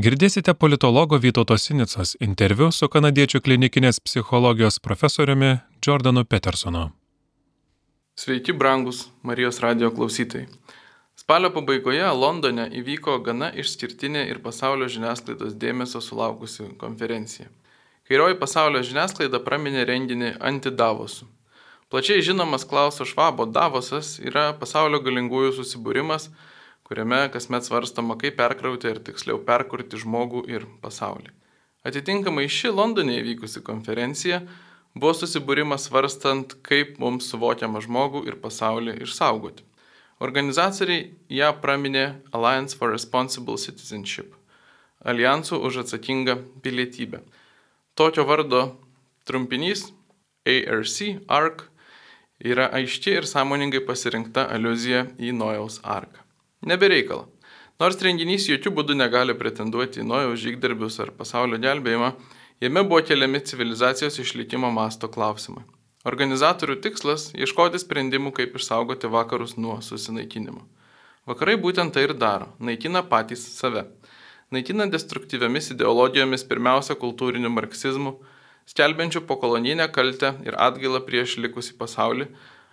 Girdėsite politologo Vytauto Sinicos interviu su kanadiečių klinikinės psichologijos profesoriumi Jordanu Petersonu. Sveiki, brangus Marijos radio klausytojai. Spalio pabaigoje Londone įvyko gana išskirtinė ir pasaulio žiniasklaidos dėmesio sulaukusi konferencija. Kairioji pasaulio žiniasklaida praminė renginį antidavosų. Plačiai žinomas Klauso Švabo Davosas yra pasaulio galingųjų susibūrimas, kuriame kasmet svarstama, kaip perkrauti ir tiksliau perkurti žmogų ir pasaulį. Atitinkamai ši Londone įvykusi konferencija buvo susibūrimas svarstant, kaip mums suvokiamą žmogų ir pasaulį išsaugoti. Organizatoriai ją praminė Alliance for Responsible Citizenship - Alijansų už atsakingą pilietybę. Tokio vardo trumpinys ARC, ARC yra aiški ir sąmoningai pasirinkta aluzija į Nojaus arką. Nebereikala. Nors renginys jokių būdų negali pretenduoti į Nojaus žygdarbius ar pasaulio gelbėjimą, jame buvo keliami civilizacijos išlikimo masto klausimai. Organizatorių tikslas - ieškoti sprendimų, kaip išsaugoti vakarus nuo susinaikinimo. Vakarai būtent tai ir daro - naikina patys save. Naikina destruktyviamis ideologijomis pirmiausia kultūriniu marksizmu, skelbiančiu pokolonijinę kaltę ir atgailą prieš likusį pasaulį,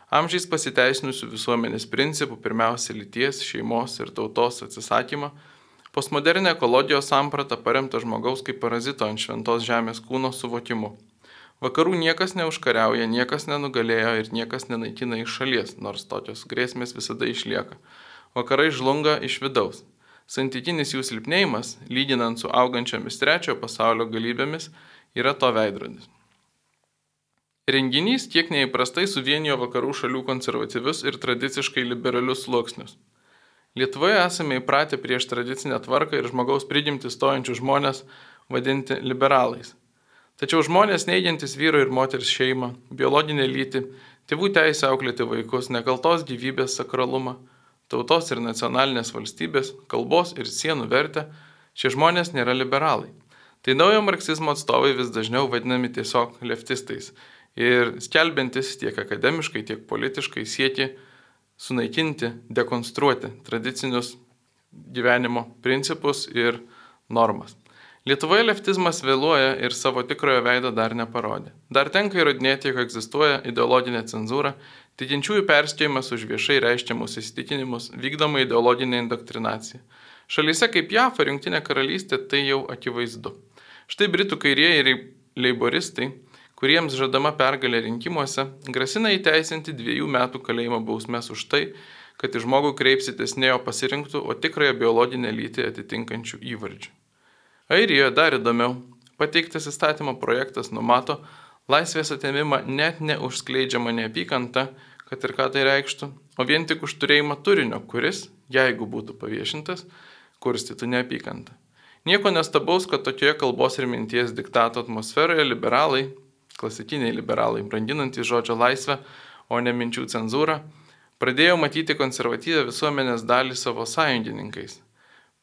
Amžiais pasiteisinusių visuomenės principų, pirmiausia, lyties, šeimos ir tautos atsisakymą, postmodernė ekologijos samprata paremta žmogaus kaip parazito ant šventos žemės kūno suvokimu. Vakarų niekas neužkariauja, niekas nenugalėjo ir niekas nenaikina iš šalies, nors tokios grėsmės visada išlieka. Vakarai žlunga iš vidaus. Santykinis jų silpnėjimas, lyginant su augančiomis trečiojo pasaulio galybėmis, yra to veidrodis. Renginys kiek neįprastai suvienijo vakarų šalių konservatyvius ir tradiciškai liberalius sluoksnius. Lietuvoje esame įpratę prieš tradicinę tvarką ir žmogaus prigimti stojančių žmonės vadinti liberalais. Tačiau žmonės neigiantis vyro ir moters šeimą, biologinę lytį, tėvų teisę auklėti vaikus, nekaltos gyvybės sakralumą, tautos ir nacionalinės valstybės, kalbos ir sienų vertę, šie žmonės nėra liberalai. Tai naujo marksizmo atstovai vis dažniau vadinami tiesiog leftistais ir skelbiantis tiek akademiškai, tiek politiškai siekį sunaikinti, dekonstruoti tradicinius gyvenimo principus ir normas. Lietuvoje leftizmas vėluoja ir savo tikrojo veido dar neparodė. Dar tenka įrodinėti, jog egzistuoja ideologinė cenzūra, tikinčiųjų perskėjimas už viešai reiškiamus įsitikinimus, vykdoma ideologinė indoktrinacija. Šalyse kaip JAF ar Junktinė karalystė tai jau akivaizdu. Štai Britų kairieji ir leiboristai kuriems žadama pergalė rinkimuose, grasina įteisinti dviejų metų kalėjimo bausmės už tai, kad į žmogų kreipsitės ne jo pasirinktų, o tikrąją biologinę lytį atitinkančių įvardžių. Airijoje dar įdomiau, pateiktas įstatymo projektas numato laisvės atėmimą net neužskleidžiamą neapykantą, kad ir ką tai reikštų, o vien tik už turėjimą turinio, kuris, jeigu būtų paviešintas, kurstytų neapykantą. Nieko nestabaus, kad tokioje kalbos ir minties diktato atmosferoje liberalai, klasikiniai liberalai, brandinantys žodžio laisvę, o ne minčių cenzūrą, pradėjo matyti konservatyvę visuomenės dalį savo sąjungininkais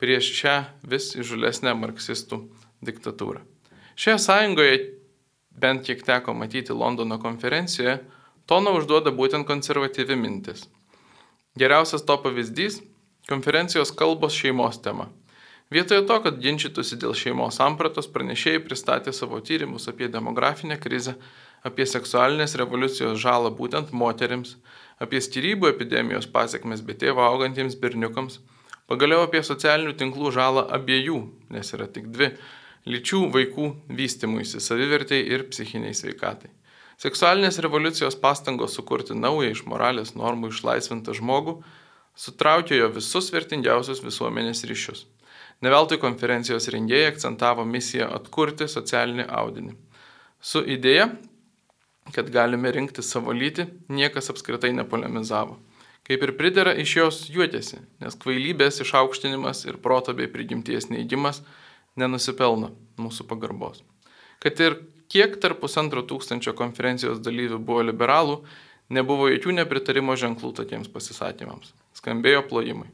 prieš šią vis įžulesnę marksistų diktatūrą. Šioje sąjungoje, bent kiek teko matyti Londono konferencijoje, toną užduoda būtent konservatyvi mintis. Geriausias to pavyzdys - konferencijos kalbos šeimos tema. Vietoje to, kad ginčytųsi dėl šeimos sampratos, pranešėjai pristatė savo tyrimus apie demografinę krizę, apie seksualinės revoliucijos žalą būtent moteriams, apie skirybų epidemijos pasiekmes be tėvo augantiems berniukams, pagaliau apie socialinių tinklų žalą abiejų, nes yra tik dvi - lyčių vaikų vystimuisi, savivertėjai ir psichiniai sveikatai. Seksualinės revoliucijos pastangos sukurti naują iš moralės normų išlaisvintą žmogų sutraukė jo visus vertingiausius visuomenės ryšius. Neveltui konferencijos rengėjai akcentavo misiją atkurti socialinį audinį. Su idėja, kad galime rinkti savo lytį, niekas apskritai nepolemizavo. Kaip ir pridera, iš jos juotėsi, nes kvailybės išaukštinimas ir proto bei prigimties neįgymas nenusipelno mūsų pagarbos. Kad ir kiek tarp pusantro tūkstančio konferencijos dalyvių buvo liberalų, nebuvo jokių nepritarimo ženklų tokiems pasisakymams. Skambėjo plojimai.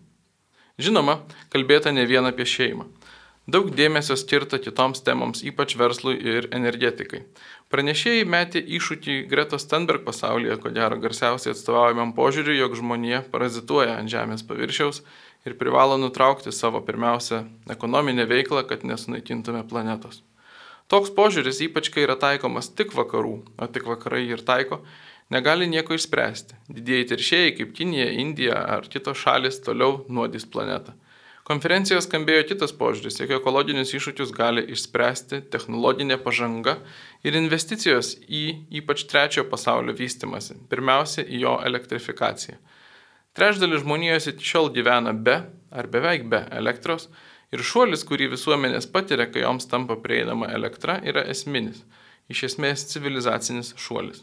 Žinoma, kalbėta ne vien apie šeimą. Daug dėmesio skirta kitoms temoms, ypač verslui ir energetikai. Pranešėjai metė iššūkį Gretos Stenberg pasaulyje, ko gero garsiausiai atstovaujamam požiūriu, jog žmonija parazituoja ant Žemės paviršiaus ir privalo nutraukti savo pirmiausia ekonominę veiklą, kad nesunaikintume planetos. Toks požiūris, ypač kai yra taikomas tik vakarų, o tik vakarai ir taiko, negali nieko išspręsti. Didieji teršėjai kaip Kinija, Indija ar kitos šalis toliau nuodys planetą. Konferencijoje skambėjo kitas požiūris, jog ekologinius iššūkius gali išspręsti technologinė pažanga ir investicijos į ypač trečiojo pasaulio vystimasi, pirmiausia į jo elektrifikaciją. Trečdalis žmonijos iki šiol gyvena be ar beveik be elektros ir šuolis, kurį visuomenės patiria, kai joms tampa prieinama elektra, yra esminis, iš esmės civilizacinis šuolis.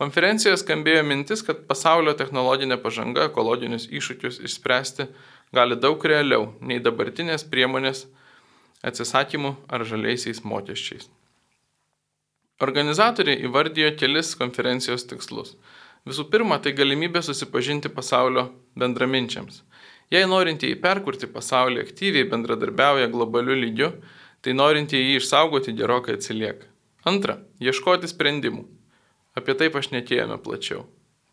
Konferencijoje skambėjo mintis, kad pasaulio technologinė pažanga ekologinius iššūkius išspręsti gali daug realiau nei dabartinės priemonės atsisakymu ar žaliaisiais mokesčiais. Organizatoriai įvardijo kelis konferencijos tikslus. Visų pirma, tai galimybė susipažinti pasaulio bendraminčiams. Jei norintieji perkurti pasaulį aktyviai bendradarbiauja globaliu lygiu, tai norintieji jį išsaugoti gerokai atsilieka. Antra, ieškoti sprendimų. Apie tai pašnekėjome plačiau.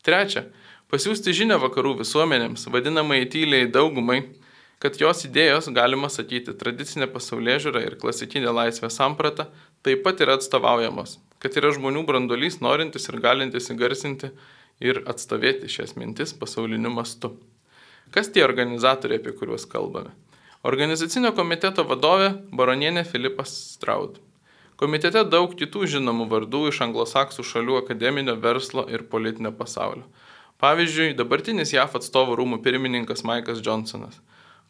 Trečia, pasiūsti žinę vakarų visuomenėms, vadinamai tyliai daugumai, kad jos idėjos, galima sakyti, tradicinė pasaulyje žiūra ir klasikinė laisvės samprata taip pat yra atstovaujamos, kad yra žmonių brandolys norintis ir galintis įgarsinti ir atstovėti šias mintis pasauliniu mastu. Kas tie organizatoriai, apie kuriuos kalbame? Organizacinio komiteto vadovė baronienė Filipas Straud. Komitete daug kitų žinomų vardų iš anglosaksų šalių akademinio verslo ir politinio pasaulio. Pavyzdžiui, dabartinis JAF atstovų rūmų pirmininkas Maikas Johnsonas,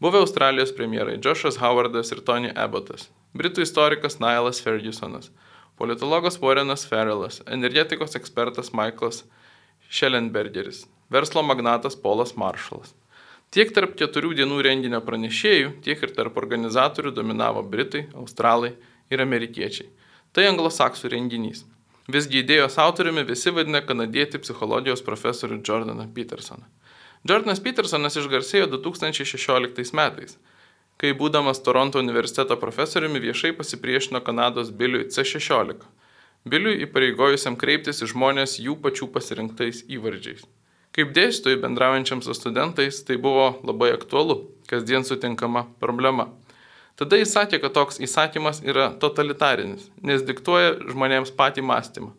buvę Australijos premjerai Joshas Howardas ir Tony Abbottas, Britų istorikas Nilas Fergusonas, politologas Warrenas Ferrelas, energetikos ekspertas Michaelas Šelenbergeris, verslo magnatas Polas Maršalas. Tiek tarp keturių dienų renginio pranešėjų, tiek ir tarp organizatorių dominavo Britai, Australai ir Amerikiečiai. Tai anglosaksų renginys. Visgi idėjos autoriumi visi vadina kanadietį psichologijos profesorių Jordaną Petersoną. Jordanas Petersonas išgarsėjo 2016 metais, kai būdamas Toronto universiteto profesoriumi viešai pasipriešino Kanados biliui C16 Biliui įpareigojusiam kreiptis į žmonės jų pačių pasirinktais įvardžiais. Kaip dėstytojai bendraujančiams su studentais tai buvo labai aktualu, kasdien sutinkama problema. Tada jis sakė, kad toks įsakymas yra totalitarinis, nes diktuoja žmonėms patį mąstymą,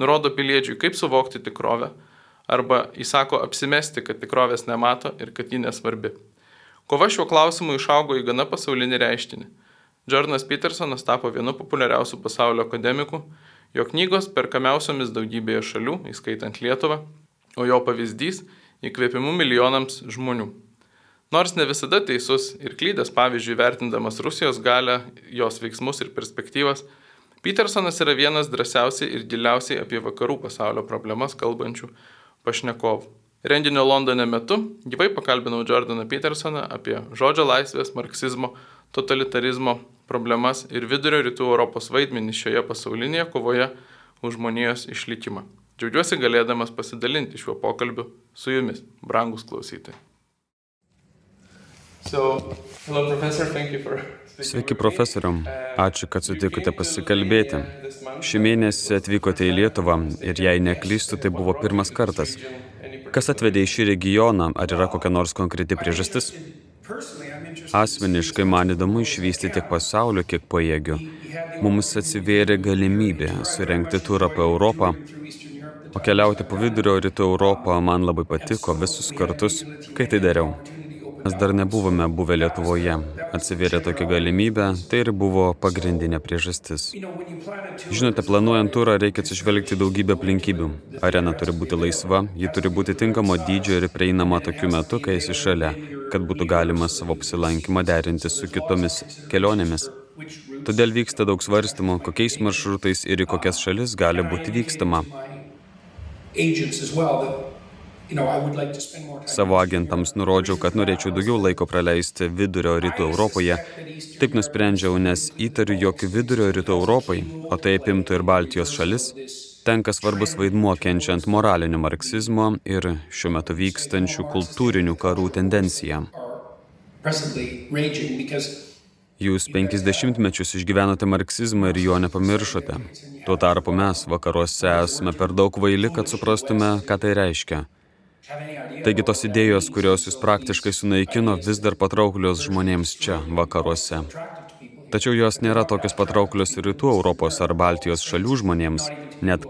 nurodo piliečiui, kaip suvokti tikrovę, arba įsako apsimesti, kad tikrovės nemato ir kad ji nesvarbi. Kova šiuo klausimu išaugo į gana pasaulinį reiškinį. Jordanas Petersonas tapo vienu populiariausių pasaulio akademikų Jo knygos perkamiausiomis daugybėje šalių, įskaitant Lietuvą, o jo pavyzdys įkvėpimu milijonams žmonių. Nors ne visada teisus ir klydęs, pavyzdžiui, vertindamas Rusijos galę, jos veiksmus ir perspektyvas, Petersonas yra vienas drąsiausiai ir giliausiai apie vakarų pasaulio problemas kalbančių pašnekovų. Renginio Londone metu gyvai pakalbinau Jordaną Petersoną apie žodžio laisvės, marksizmo, totalitarizmo problemas ir vidurio rytų Europos vaidmenį šioje pasaulinėje kovoje už žmonijos išlikimą. Džiaugiuosi galėdamas pasidalinti šiuo pokalbiu su jumis, brangus klausytojai. Sveiki profesorium, ačiū, kad sutikote pasikalbėti. Šį mėnesį atvykote į Lietuvą ir jei neklystu, tai buvo pirmas kartas. Kas atvedė į šį regioną, ar yra kokia nors konkreti priežastis? Asmeniškai man įdomu išvysti tiek pasaulio, kiek pajėgiu. Mums atsivėrė galimybė surenkti turą po Europą, o keliauti po vidurio rytų Europą man labai patiko visus kartus, kai tai dariau. Mes dar nebuvome buvę Lietuvoje. Atsivėrė tokia galimybė, tai ir buvo pagrindinė priežastis. Žinote, planuojant turą reikia atsižvelgti daugybę aplinkybių. Arena turi būti laisva, ji turi būti tinkamo dydžio ir prieinama tokiu metu, kai esi šalia kad būtų galima savo apsilankymą derinti su kitomis kelionėmis. Todėl vyksta daug svarstymų, kokiais maršrutais ir į kokias šalis gali būti vykstama. Savo agentams nurodžiau, kad norėčiau daugiau laiko praleisti vidurio rytų Europoje. Taip nusprendžiau, nes įtariu, jog vidurio rytų Europai, o tai apimtų ir Baltijos šalis, tenka svarbus vaidmuo kenčiant moralinio marksizmo ir šiuo metu vykstančių kultūrinių karų tendenciją. Jūs penkisdešimtmečius išgyvenote marksizmą ir jo nepamiršote. Tuo tarpu mes vakaruose esame per daug vaili, kad suprastume, ką tai reiškia. Taigi tos idėjos, kurios jūs praktiškai sunaikino, vis dar patrauklios žmonėms čia, vakaruose. Tačiau jos nėra tokios patrauklios rytų Europos ar Baltijos šalių žmonėms, net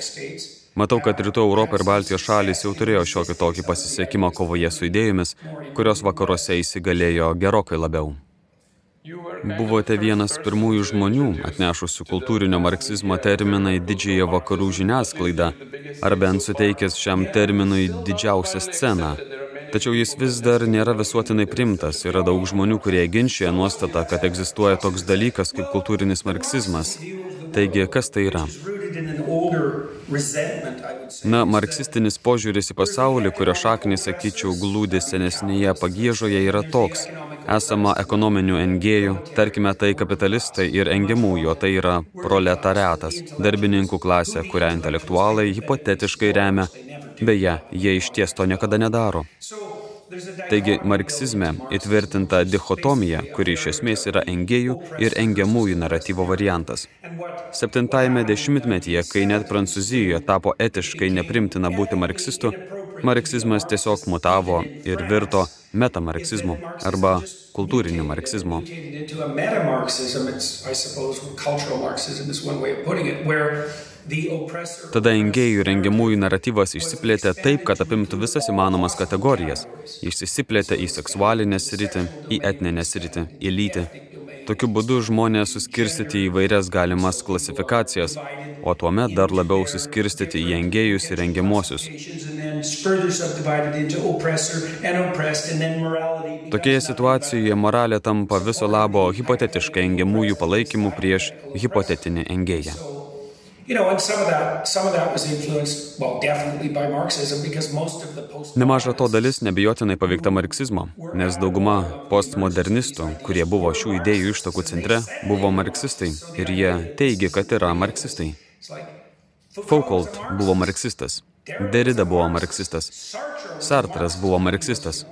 states Matau, kad Rytų Europą ir Baltijos šalis jau turėjo šiokį tokį pasisekimą kovoje su idėjomis, kurios vakaruose įsigalėjo gerokai labiau. Buvote vienas pirmųjų žmonių, atnešusių kultūrinio marksizmo terminą į didžiąją vakarų žiniasklaidą, ar bent suteikęs šiam terminui didžiausią sceną. Tačiau jis vis dar nėra visuotinai primtas. Yra daug žmonių, kurie ginčia nuostatą, kad egzistuoja toks dalykas kaip kultūrinis marksizmas. Taigi, kas tai yra? Na, marksistinis požiūris į pasaulį, kurio šaknis, sakyčiau, glūdi senesnėje pagėžoje, yra toks. Esama ekonominių engėjų, tarkime tai kapitalistai ir engiamųjų, tai yra proletariatas, darbininkų klasė, kurią intelektualai hipotetiškai remia. Beje, jie iš ties to niekada nedaro. Taigi, marksizme įtvirtinta dichotomija, kuri iš esmės yra engėjų ir engiamųjų naratyvo variantas. Septintajame dešimtmetyje, kai net Prancūzijoje tapo etiškai neprimtina būti marksistu, marksizmas tiesiog mutavo ir virto metamarksizmu arba kultūriniu marksizmu. Tada engėjų rengiamųjų naratyvas išsiplėtė taip, kad apimtų visas įmanomas kategorijas. Jis išsiplėtė į seksualinę sritį, į etninę sritį, į lytį. Tokiu būdu žmonės suskirstyti į vairias galimas klasifikacijas, o tuomet dar labiau suskirstyti į engėjus ir rengiamuosius. Tokioje situacijoje moralė tampa viso labo hipotetiškai engiamųjų palaikymų prieš hipotetinį engėją. Nemaža to dalis nebijotinai paveikta marksizmo, nes dauguma postmodernistų, kurie buvo šių idėjų ištakų centre, buvo marksistai ir jie teigia, kad yra marksistai. Foucault buvo marksistas, Derrida buvo marksistas, Sartras buvo marksistas,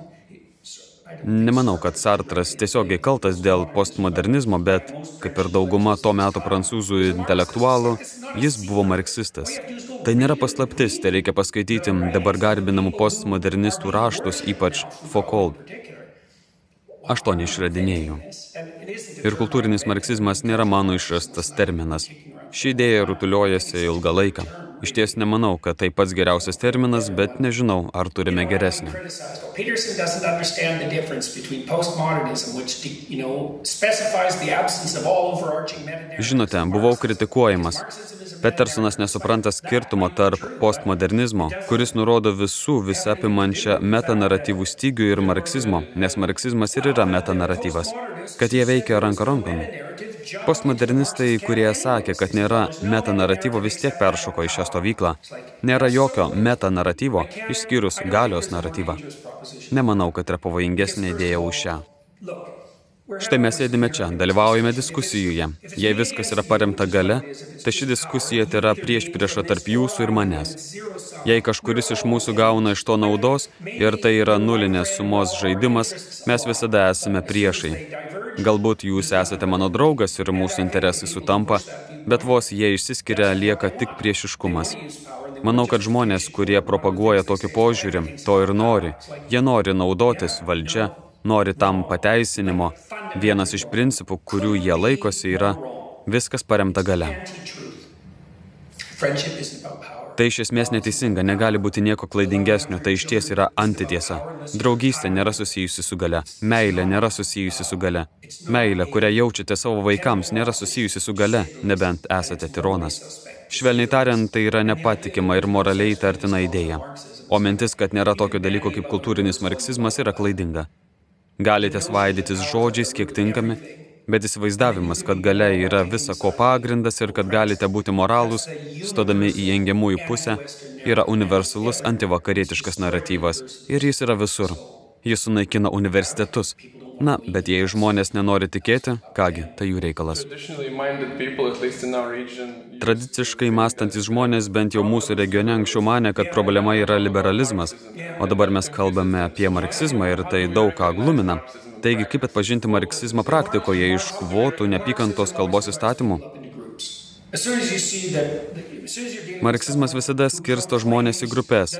Nemanau, kad Sartras tiesiogiai kaltas dėl postmodernizmo, bet, kaip ir dauguma to meto prancūzų intelektualų, jis buvo marksistas. Tai nėra paslaptis, tai reikia paskaityti dabar garbinamų postmodernistų raštus, ypač Foucault. Aš to neišradinėjau. Ir kultūrinis marksizmas nėra mano išrastas terminas. Ši idėja rutuliojasi ilgą laiką. Iš ties nemanau, kad tai pats geriausias terminas, bet nežinau, ar turime geresnį. Žinote, buvau kritikuojamas. Petersonas nesupranta skirtumo tarp postmodernizmo, kuris nurodo visų visapimančią metanaratyvų stygių ir marksizmo, nes marksizmas ir yra metanaratyvas, kad jie veikia ranka rankon. Postmodernistai, kurie sakė, kad nėra metanaratyvo, vis tiek peršoko į šią stovyklą. Nėra jokio metanaratyvo, išskyrus galios naratyvą. Nemanau, kad yra pavojingesnė idėja už šią. Štai mes sėdime čia, dalyvaujame diskusijoje. Jei viskas yra paremta gale, tai ši diskusija tai yra prieš priešą tarp jūsų ir manęs. Jei kažkuris iš mūsų gauna iš to naudos ir tai yra nulinės sumos žaidimas, mes visada esame priešai. Galbūt jūs esate mano draugas ir mūsų interesai sutampa, bet vos jie išsiskiria, lieka tik priešiškumas. Manau, kad žmonės, kurie propaguoja tokį požiūrį, to ir nori. Jie nori naudotis valdžia, nori tam pateisinimo. Vienas iš principų, kurių jie laikosi, yra viskas paremta gale. Tai iš esmės neteisinga, negali būti nieko klaidingesnio, tai iš ties yra antitiesa. Draugystė nėra susijusi su gale, meilė nėra susijusi su gale. Meilė, kurią jaučiate savo vaikams, nėra susijusi su gale, nebent esate tironas. Švelniai tariant, tai yra nepatikima ir moraliai tartina idėja. O mintis, kad nėra tokio dalyko kaip kultūrinis marksizmas, yra klaidinga. Galite svaidytis žodžiais, kiek tinkami, bet įsivaizdavimas, kad gale yra visa ko pagrindas ir kad galite būti moralūs, stodami į engiamųjų pusę, yra universalus antivakarietiškas naratyvas ir jis yra visur. Jis sunaikina universitetus. Na, bet jei žmonės nenori tikėti, kągi, tai jų reikalas. Tradiciškai mąstantis žmonės bent jau mūsų regione anksčiau mane, kad problema yra liberalizmas, o dabar mes kalbame apie marksizmą ir tai daug ką glumina. Taigi, kaip atpažinti marksizmą praktikoje iš kvotų, nepykantos kalbos įstatymų? Marksizmas visada skirsto žmonės į grupės.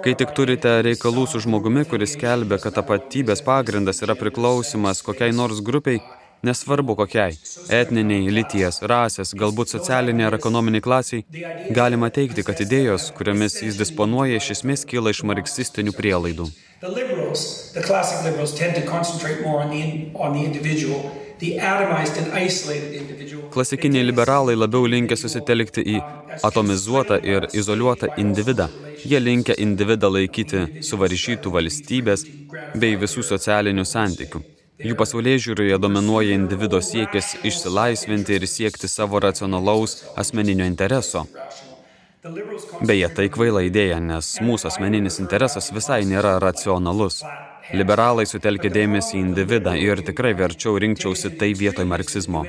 Kai tik turite reikalų su žmogumi, kuris kelbė, kad tapatybės pagrindas yra priklausimas kokiai nors grupiai, nesvarbu kokiai - etniniai, lyties, rasės, galbūt socialiniai ar ekonominiai klasiai, galima teikti, kad idėjos, kuriomis jis disponuoja, iš esmės kyla iš marksistinių prielaidų. The liberals, the classic liberals, tend to concentrate more on the, on the individual Klasikiniai liberalai labiau linkia susitelkti į atomizuotą ir izoliuotą individą. Jie linkia individą laikyti suvaržytų valstybės bei visų socialinių santykių. Jų pasaulyje žiūroje dominuoja individo siekis išsilaisvinti ir siekti savo racionalaus asmeninio intereso. Beje, tai kvaila idėja, nes mūsų asmeninis interesas visai nėra racionalus. Liberalai sutelkia dėmesį į individą ir tikrai verčiau rinkčiausi tai vietoj marksizmo.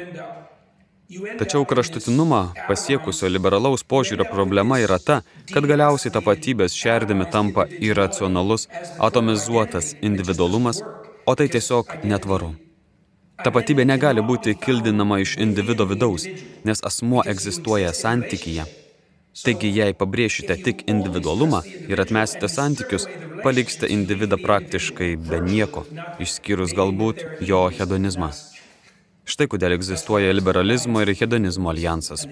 Tačiau kraštutinumą pasiekusio liberalaus požiūrio problema yra ta, kad galiausiai tapatybės šerdami tampa iracionalus, atomizuotas individualumas, o tai tiesiog netvaru. Tapatybė negali būti kildinama iš individo vidaus, nes asmuo egzistuoja santykyje. Taigi, jei pabrėšite tik individualumą ir atmesite santykius, paliksite individą praktiškai be nieko, išskyrus galbūt jo hedonizmą. Štai kodėl egzistuoja liberalizmo ir hedonizmo alijansas.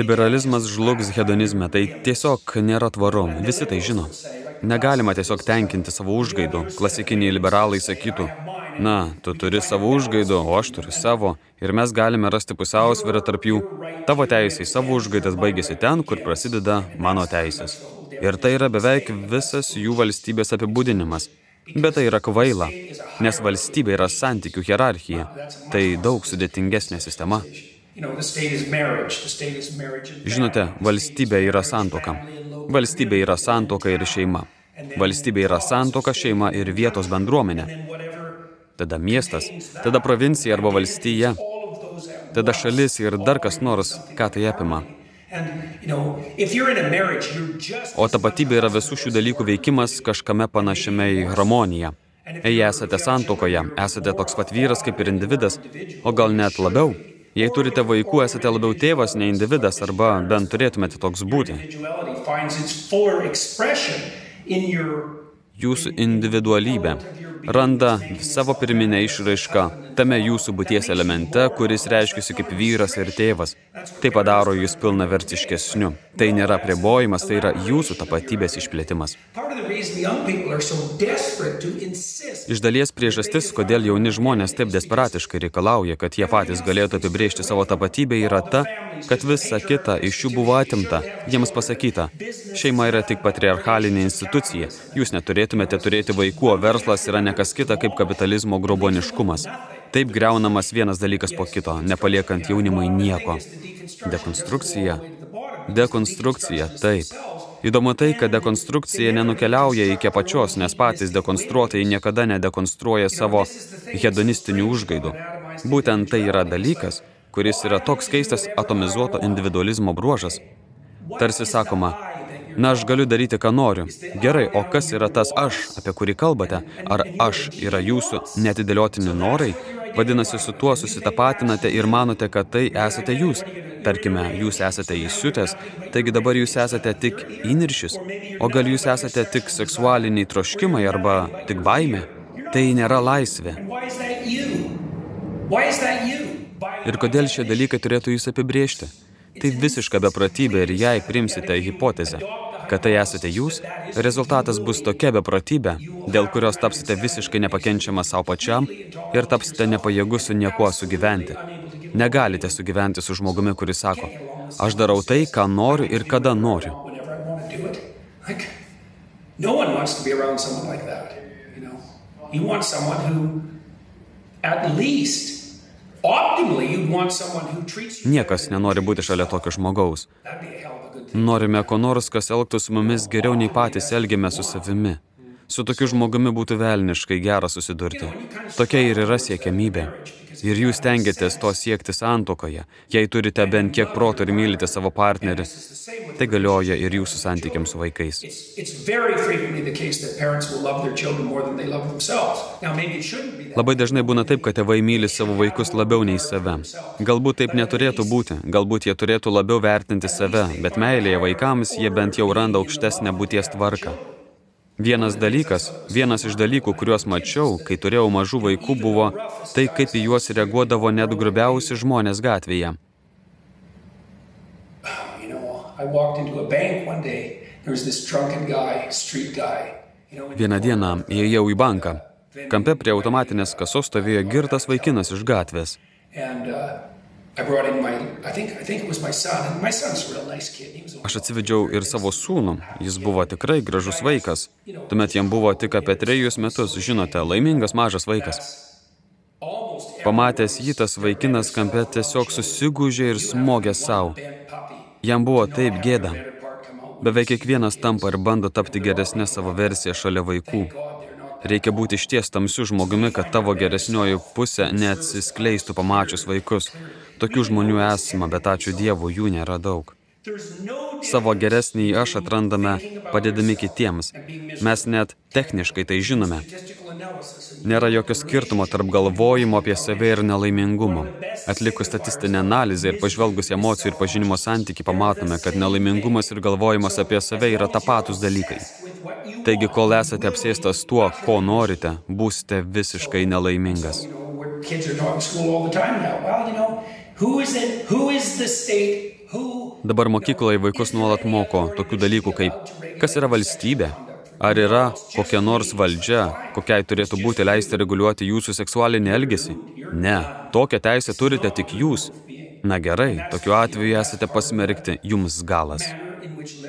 Liberalizmas žlugs hedonizme, tai tiesiog nėra tvaru, visi tai žino. Negalima tiesiog tenkinti savo užgaidų. Klasikiniai liberalai sakytų, Na, tu turi savo užgaidų, o aš turiu savo, ir mes galime rasti pusiausvyrą tarp jų. Tavo teisė į savo užgaidas baigėsi ten, kur prasideda mano teisės. Ir tai yra beveik visas jų valstybės apibūdinimas. Bet tai yra kvaila, nes valstybė yra santykių hierarchija. Tai daug sudėtingesnė sistema. Žinote, valstybė yra santoka. Valstybė yra santoka ir šeima. Valstybė yra santoka, šeima ir vietos bendruomenė tada miestas, tada provincija arba valstija, tada šalis ir dar kas nors, ką tai apima. O tapatybė yra visų šių dalykų veikimas kažkame panašiame į harmoniją. Jei esate santokoje, esate toks pat vyras kaip ir individas, o gal net labiau. Jei turite vaikų, esate labiau tėvas nei individas, arba bent turėtumėte toks būti. Jūsų individualybė randa savo pirminę išraišką tame jūsų būties elemente, kuris reiškiasi kaip vyras ir tėvas. Tai padaro jūs pilnavertiškesniu. Tai nėra pribojimas, tai yra jūsų tapatybės išplėtimas. Iš dalies priežastis, kodėl jauni žmonės taip desperatiškai reikalauja, kad jie patys galėtų apibrėžti savo tapatybę, yra ta, kad visa kita iš jų buvo atimta. Jiems pasakyta, šeima yra tik patriarchalinė institucija, jūs neturėtumėte turėti vaikų, o verslas yra ne kas kita kaip kapitalizmo groboniškumas. Taip greunamas vienas dalykas po kito, nepaliekant jaunimui nieko. Dekonstrukcija. Dekonstrukcija, taip. Įdomu tai, kad dekonstrukcija nenukeliauja iki apačios, nes patys dekonstruotojai niekada nedekonstruoja savo hedonistinių užgaidų. Būtent tai yra dalykas, kuris yra toks keistas atomizuoto individualizmo bruožas. Tarsi sakoma, na aš galiu daryti, ką noriu. Gerai, o kas yra tas aš, apie kurį kalbate? Ar aš yra jūsų netidėliotini norai, Vadinasi, su tuo susitapatinate ir manote, kad tai esate jūs. Tarkime, jūs esate įsiutęs, taigi dabar jūs esate tik įniršis, o gal jūs esate tik seksualiniai troškimai arba tik baimė. Tai nėra laisvė. Ir kodėl šie dalykai turėtų jūs apibriežti? Tai visiška beprotybė ir jei primsite hipotezę, kad tai esate jūs, rezultatas bus tokia beprotybė, dėl kurios tapsite visiškai nepakenčiama savo pačiam ir tapsite nepajėgus su niekuo sugyventi. Negalite sugyventi su žmogumi, kuris sako, aš darau tai, ką noriu ir kada noriu. Niekas nenori būti šalia tokio žmogaus. Norime ko nors, kas elgtų su mumis geriau nei patys elgiame su savimi. Su tokiu žmogumi būtų velniškai gera susidurti. Tokia ir yra siekiamybė. Ir jūs tengiatės to siekti santokoje, jei turite bent kiek proto ir mylite savo partnerį, tai galioja ir jūsų santykiams su vaikais. Labai dažnai būna taip, kad tėvai myli savo vaikus labiau nei save. Galbūt taip neturėtų būti, galbūt jie turėtų labiau vertinti save, bet meilėje vaikams jie bent jau randa aukštesnę būties tvarką. Vienas dalykas, vienas iš dalykų, kuriuos mačiau, kai turėjau mažų vaikų, buvo tai, kaip į juos reaguodavo net grubiausi žmonės gatvėje. Vieną dieną įėjau į banką. Kampe prie automatinės kasos stovėjo girtas vaikinas iš gatvės. And, uh, Aš atsivedžiau ir savo sūnų, jis buvo tikrai gražus vaikas. Tuomet jam buvo tik apie trejus metus, žinote, laimingas mažas vaikas. Pamatęs jį, tas vaikinas kampe tiesiog susigūžė ir smogė savo. Jam buvo taip gėda. Beveik kiekvienas tampa ir bando tapti geresnė savo versiją šalia vaikų. Reikia būti išties tamsiu žmogumi, kad tavo geresnioji pusė neatsiskleistų pamačius vaikus. Tokių žmonių esama, bet ačiū Dievui, jų nėra daug. Savo geresnį aš atrandame padėdami kitiems. Mes net techniškai tai žinome. Nėra jokio skirtumo tarp galvojimo apie save ir nelaimingumo. Atlikus statistinę analizę ir pažvelgus emocijų ir pažinimo santyki, pamatome, kad nelaimingumas ir galvojimas apie save yra tapatus dalykai. Taigi, kol esate apsėstas tuo, ko norite, būsite visiškai nelaimingas. Dabar mokykloje vaikus nuolat moko tokių dalykų kaip kas yra valstybė, ar yra kokia nors valdžia, kokiai turėtų būti leisti reguliuoti jūsų seksualinį elgesį. Ne, tokią teisę turite tik jūs. Na gerai, tokiu atveju esate pasmerkti, jums galas.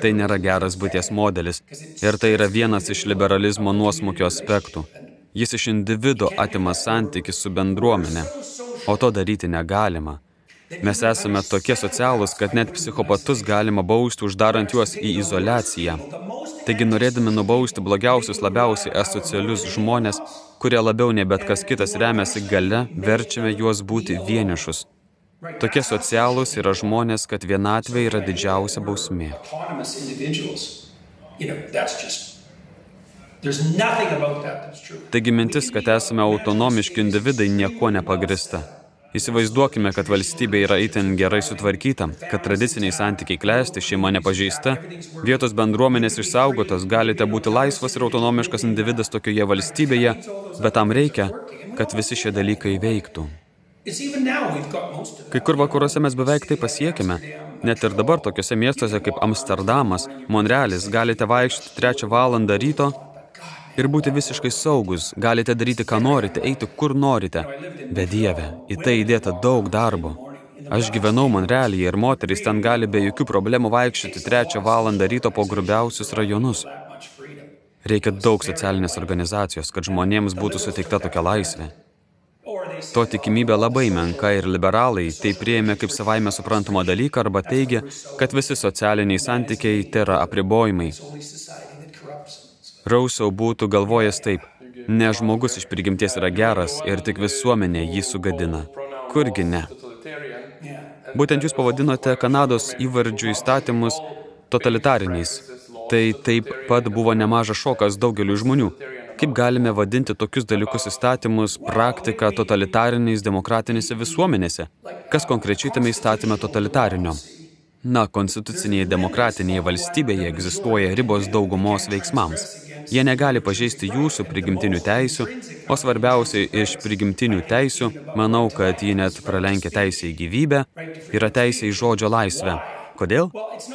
Tai nėra geras būties modelis ir tai yra vienas iš liberalizmo nuosmukio aspektų. Jis iš individo atima santyki su bendruomenė, o to daryti negalima. Mes esame tokie socialūs, kad net psichopatus galima bausti uždarant juos į izolaciją. Taigi norėdami nubausti blogiausius labiausiai asocialius žmonės, kurie labiau nei bet kas kitas remiasi gale, verčiame juos būti vienišus. Tokie socialūs yra žmonės, kad vienatvė yra didžiausia bausmė. Taigi mintis, kad esame autonomiški individai, nieko nepagrista. Įsivaizduokime, kad valstybė yra itin gerai sutvarkyta, kad tradiciniai santykiai klesti, šeima nepažeista, vietos bendruomenės išsaugotos, galite būti laisvas ir autonomiškas individas tokioje valstybėje, bet tam reikia, kad visi šie dalykai veiktų. Kai kur vakaruose mes beveik tai pasiekime. Net ir dabar tokiuose miestuose kaip Amsterdamas, Monrealis galite vaikščioti trečią valandą ryto ir būti visiškai saugus, galite daryti, ką norite, eiti kur norite. Bet Dieve, į tai įdėta daug darbo. Aš gyvenau Monrealyje ir moterys ten gali be jokių problemų vaikščioti trečią valandą ryto po grubiausius rajonus. Reikia daug socialinės organizacijos, kad žmonėms būtų suteikta tokia laisvė. To tikimybė labai menka ir liberalai tai prieėmė kaip savaime suprantamą dalyką arba teigia, kad visi socialiniai santykiai tai yra apribojimai. Rausau būtų galvojęs taip, ne žmogus iš prigimties yra geras ir tik visuomenė jį sugadina. Kurgi ne? Būtent jūs pavadinote Kanados įvardžių įstatymus totalitariniais. Tai taip pat buvo nemažas šokas daugeliu žmonių. Kaip galime vadinti tokius dalykus įstatymus praktika totalitariniais demokratinėse visuomenėse? Kas konkrečiai tame įstatyme totalitarinio? Na, konstitucinėje demokratinėje valstybėje egzistuoja ribos daugumos veiksmams. Jie negali pažeisti jūsų prigimtinių teisių, o svarbiausiai iš prigimtinių teisių, manau, kad ji net pralenkia teisę į gyvybę, yra teisė į žodžio laisvę. Kodėl?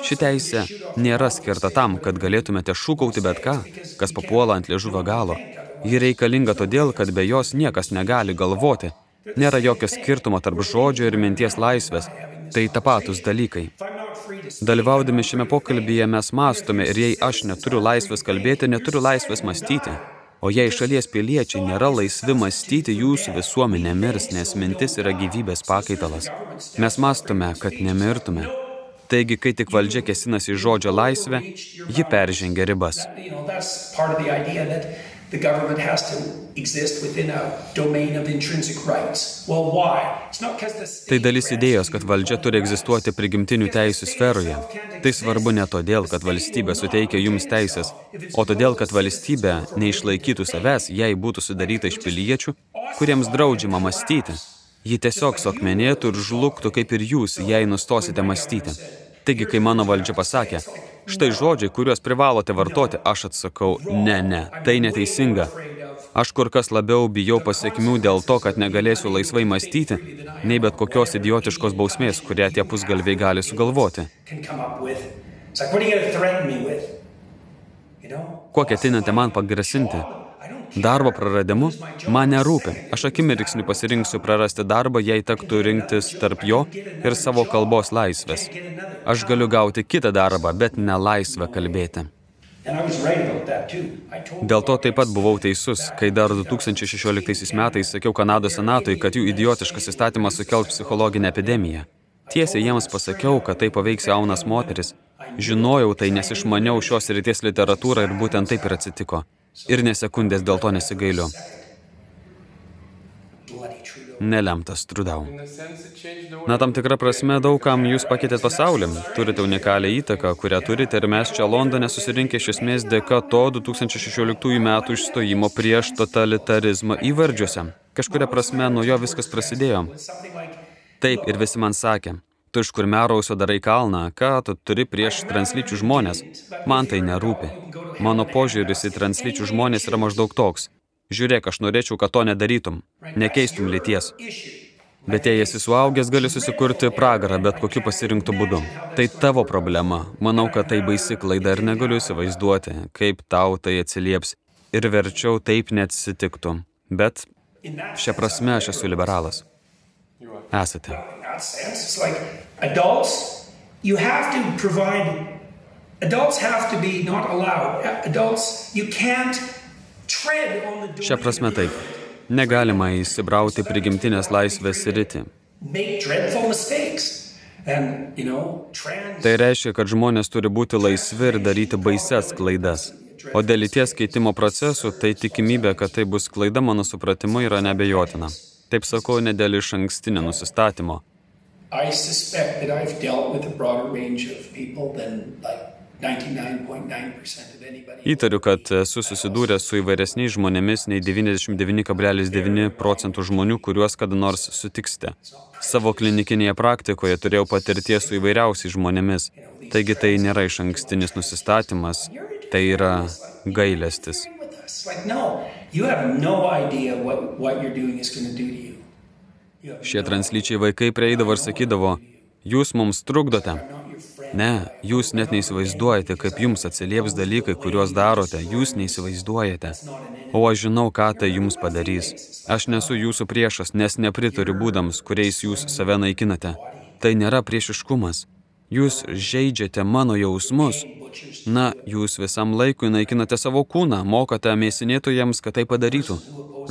Ši teisė nėra skirta tam, kad galėtumėte šūkauti bet ką, kas papuola ant liežuvio galo. Ji reikalinga todėl, kad be jos niekas negali galvoti. Nėra jokio skirtumo tarp žodžio ir minties laisvės. Tai tapatus dalykai. Dalyvaudami šiame pokalbyje mes mastome ir jei aš neturiu laisvės kalbėti, neturiu laisvės mąstyti. O jei šalies piliečiai nėra laisvi mąstyti, jūsų visuomenė mirs, nes mintis yra gyvybės pakaitalas. Mes mastome, kad nemirtume. Taigi, kai tik valdžia kesinasi į žodžio laisvę, ji peržengia ribas. The government has to exist within a domain of intrinsic rights. Well, why? It's not because the state Tai dalis idėjos, kad valdžia turi egzistuoti prigimtinių teisų sferoje. Tai svarbu ne todėl, kad valstybė suteikia jums teisės, o todėl, kad valstybė neišlaikytų savęs, jei būtų sudaryta iš piliečių, kuriems draudžiama mąstyti. Ji tiesiog sokmenėtų ir žlugtų kaip ir jūs, jei nustosite mąstyti. Taigi, kai mano valdžia pasakė, štai žodžiai, kuriuos privalote vartoti, aš atsakau, ne, ne, tai neteisinga. Aš kur kas labiau bijau pasiekmių dėl to, kad negalėsiu laisvai mąstyti, nei bet kokios idiotiškos bausmės, kurią tie pusgalviai gali sugalvoti. Kuo ketinate man pagrasinti? Darbo praradimu? Man nerūpi. Aš akimirksniu pasirinksiu prarasti darbą, jei tektų rinktis tarp jo ir savo kalbos laisvės. Aš galiu gauti kitą darbą, bet ne laisvę kalbėti. Dėl to taip pat buvau teisus, kai dar 2016 metais sakiau Kanados senatui, kad jų idiotiškas įstatymas sukels psichologinę epidemiją. Tiesiai jiems pasakiau, kad tai paveiks jaunas moteris. Žinojau tai, nes išmaniau šios ryties literatūrą ir būtent taip ir atsitiko. Ir nesekundės dėl to nesigailiu. Nelemtas trudau. Na, tam tikrą prasme, daugam jūs pakeitėt pasaulį. Turite unikalią įtaką, kurią turite ir mes čia Londone susirinkę iš esmės dėka to 2016 metų išstojimo prieš totalitarizmą įvardžiuose. Kažkuria prasme nuo jo viskas prasidėjo. Taip, ir visi man sakė, tu iš kur merausio darai kalną, ką tu turi prieš translyčių žmonės. Man tai nerūpi. Mano požiūris į translyčių žmonės yra maždaug toks. Žiūrėk, aš norėčiau, kad to nedarytum. Nekeistum lyties. Bet jei esi suaugęs, gali susikurti pragarą bet kokiu pasirinktų būdu. Tai tavo problema. Manau, kad tai baisi klaida ir negaliu įsivaizduoti, kaip tau tai atsilieps. Ir verčiau taip neatsitiktų. Bet šią prasme aš esu liberalas. Esate. you have to provide, adults have to be not allowed. Adults, you can't tread on the Šią domain prasme taip. Negalima įsibrauti prigimtinės laisvės rytį. make dreadful mistakes. And, you know, trans. Tai reiškia, kad žmonės turi būti laisvi ir daryti baises klaidas. O dėl lyties keitimo procesų, tai tikimybė, kad tai bus klaida, mano supratimu, yra nebejotina. Taip sakau, ne dėl iš ankstinio nusistatymo. I suspect that I've dealt with a broader range of people than like 99.9% of anybody. Įtariu, kad esu susidūręs su įvairesniais žmonėmis nei 99,9 procentų žmonių, kuriuos kada nors sutiksite. Savo klinikinėje praktikoje turėjau patirties su įvairiausiais žmonėmis. Taigi tai nėra iš ankstinis nusistatymas, tai yra gailestis. Like, no, you have no idea what, what you're doing is going to do to you. You Šie translyčiai vaikai prieidavo ir sakydavo, jūs mums trukdote. Ne, jūs net neįsivaizduojate, kaip jums atsilieps dalykai, kuriuos darote, jūs neįsivaizduojate. O aš žinau, ką tai jums padarys. Aš nesu jūsų priešas, nes nepritariu būdams, kuriais jūs save naikinate. Tai nėra priešiškumas. Jūs žaidžiate mano jausmus. Na, jūs visam laikui naikinate savo kūną, mokate mėsinėtojams, kad tai padarytų.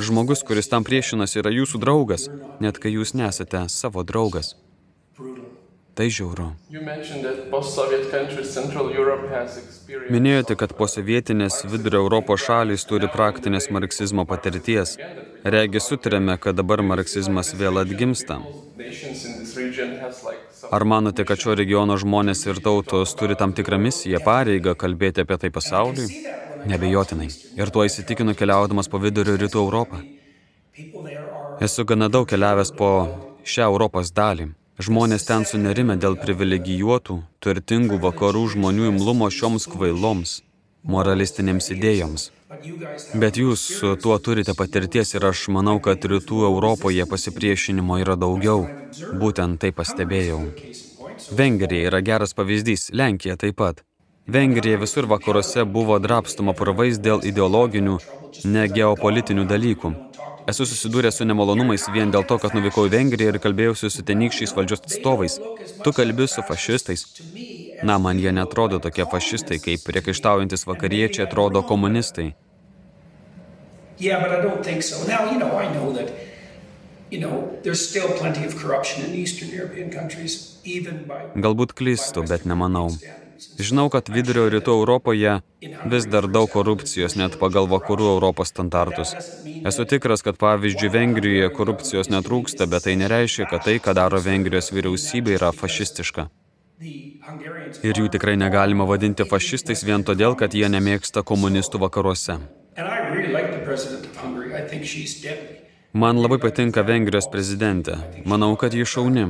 Žmogus, kuris tam priešinasi, yra jūsų draugas, net kai jūs nesate savo draugas. Tai žiauru. Minėjote, kad posovietinės vidurio Europos šalys turi praktinės marksizmo patirties. Regi sutarėme, kad dabar marksizmas vėl atgimsta. Ar manote, kad šio regiono žmonės ir tautos turi tam tikrą misiją, pareigą kalbėti apie tai pasauliui? Nebejotinai. Ir tuo įsitikinu keliaudamas po vidurio rytų Europą. Esu gana daug keliavęs po šią Europos dalį. Žmonės ten sunerime dėl privilegijuotų, turtingų vakarų žmonių imlumo šioms kvailoms, moralistinėms idėjoms. Bet jūs tuo turite patirties ir aš manau, kad rytų Europoje pasipriešinimo yra daugiau. Būtent tai pastebėjau. Vengrija yra geras pavyzdys, Lenkija taip pat. Vengrija visur vakaruose buvo drapstoma purvais dėl ideologinių, ne geopolitinių dalykų. Esu susidūręs su nemalonumais vien dėl to, kad nuvykau į Vengriją ir kalbėjausi su tenykščiais valdžios atstovais. Tu kalbi su fašistais. Na, man jie netrodo tokie fašistai, kaip priekaištaujantis vakariečiai atrodo komunistai. Yeah, but I don't think so. Now, you know, I know that. Galbūt klystu, bet nemanau. Žinau, kad vidurio rytų Europoje vis dar daug korupcijos, net pagal vakarų Europos standartus. Esu tikras, kad pavyzdžiui Vengrijoje korupcijos netrūksta, bet tai nereiškia, kad tai, ką daro Vengrijos vyriausybė, yra fašistiška. Ir jų tikrai negalima vadinti fašistais vien todėl, kad jie nemėgsta komunistų vakaruose. Man labai patinka Vengrijos prezidentė. Manau, kad ji šauni.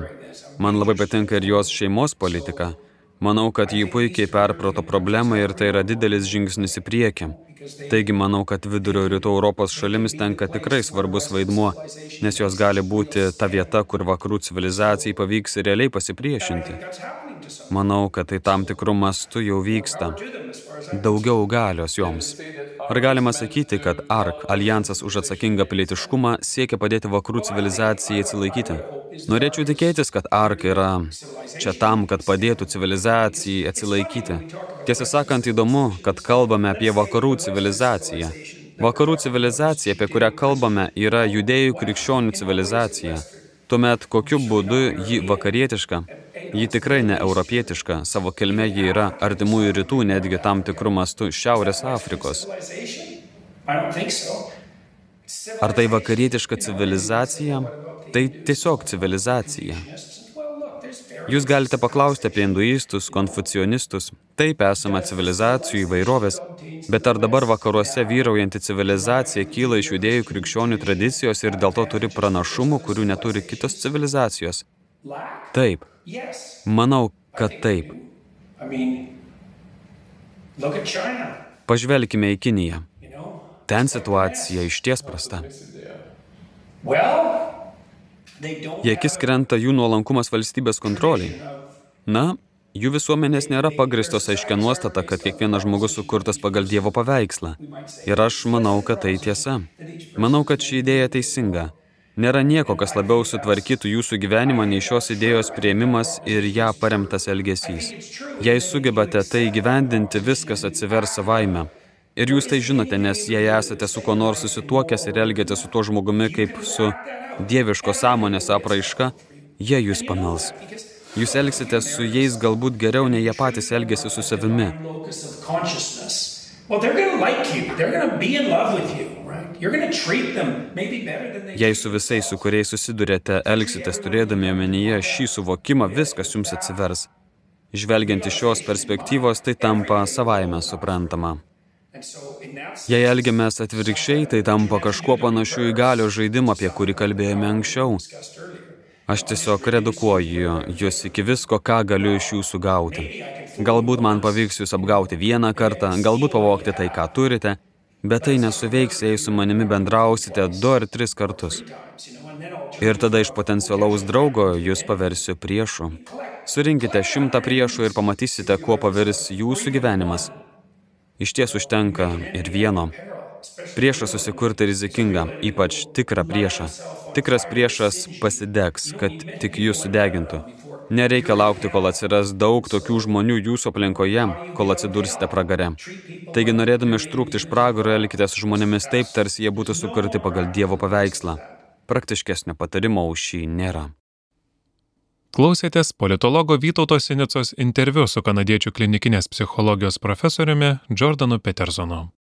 Man labai patinka ir jos šeimos politika. Manau, kad jį puikiai perprato problemą ir tai yra didelis žingsnis į priekį. Taigi manau, kad vidurio rytų Europos šalims tenka tikrai svarbus vaidmuo, nes jos gali būti ta vieta, kur vakarų civilizacijai pavyks realiai pasipriešinti. Manau, kad tai tam tikrų mastų jau vyksta. Daugiau galios joms. Ar galima sakyti, kad ARK, Alijansas už atsakingą pilietiškumą, siekia padėti vakarų civilizacijai atsilaikyti? Norėčiau tikėtis, kad ARK yra čia tam, kad padėtų civilizacijai atsilaikyti. Tiesą sakant, įdomu, kad kalbame apie vakarų civilizaciją. Vakarų civilizacija, apie kurią kalbame, yra judėjų krikščionių civilizacija. Tuomet kokiu būdu ji vakarietiška? Ji tikrai ne europietiška, savo kilme ji yra artimųjų rytų, netgi tam tikrų mastų Šiaurės Afrikos. Ar tai vakarietiška civilizacija? Tai tiesiog civilizacija. Jūs galite paklausti apie hinduistus, konfucionistus. Taip esama civilizacijų įvairovės, bet ar dabar vakaruose vyraujanti civilizacija kyla iš judėjų krikščionių tradicijos ir dėl to turi pranašumų, kurių neturi kitos civilizacijos? Taip. Manau, kad taip. Pažvelkime į Kiniją. Ten situacija išties prasta. Jie akis krenta jų nuolankumas valstybės kontroliai. Na, jų visuomenės nėra pagristos aiškia nuostata, kad kiekvienas žmogus sukurtas pagal Dievo paveikslą. Ir aš manau, kad tai tiesa. Manau, kad ši idėja teisinga. Nėra nieko, kas labiau sutvarkytų jūsų gyvenimą nei šios idėjos prieimimas ir ją paremtas elgesys. Jei sugebate tai gyvendinti, viskas atsivers savaime. Ir jūs tai žinote, nes jei esate su kuo nors susituokęs ir elgiate su tuo žmogumi kaip su dieviško sąmonės apraiška, jie jūs pamels. Jūs elgsite su jais galbūt geriau, nei jie patys elgesi su savimi. Jei su visais, su kuriais susidurėte, elgsitės turėdami omenyje šį suvokimą, viskas jums atsivers. Žvelgiant iš šios perspektyvos, tai tampa savaime suprantama. Jei elgiamės atvirkščiai, tai tampa kažkuo panašiu į galio žaidimą, apie kurį kalbėjome anksčiau. Aš tiesiog redukuoju jūs iki visko, ką galiu iš jūsų gauti. Galbūt man pavyks jūs apgauti vieną kartą, galbūt pavokti tai, ką turite, bet tai nesuveiks, jei su manimi bendrausite du ar tris kartus. Ir tada iš potencialaus draugo jūs paversiu priešu. Surinkite šimtą priešų ir pamatysite, kuo pavirs jūsų gyvenimas. Iš ties užtenka ir vieno. Priešą susikurti rizikinga, ypač tikrą priešą. Tikras priešas pasidegs, kad tik jūs sudegintų. Nereikia laukti, kol atsiras daug tokių žmonių jūsų aplinkoje, kol atsidursite pragare. Taigi, norėdami ištrūkti iš pragaro, elkite su žmonėmis taip, tarsi jie būtų sukurti pagal Dievo paveikslą. Praktiškesnio patarimo už šį nėra. Klausėtės politologo Vytauto Sinicos interviu su kanadiečių klinikinės psichologijos profesoriumi Jordanu Petersonu.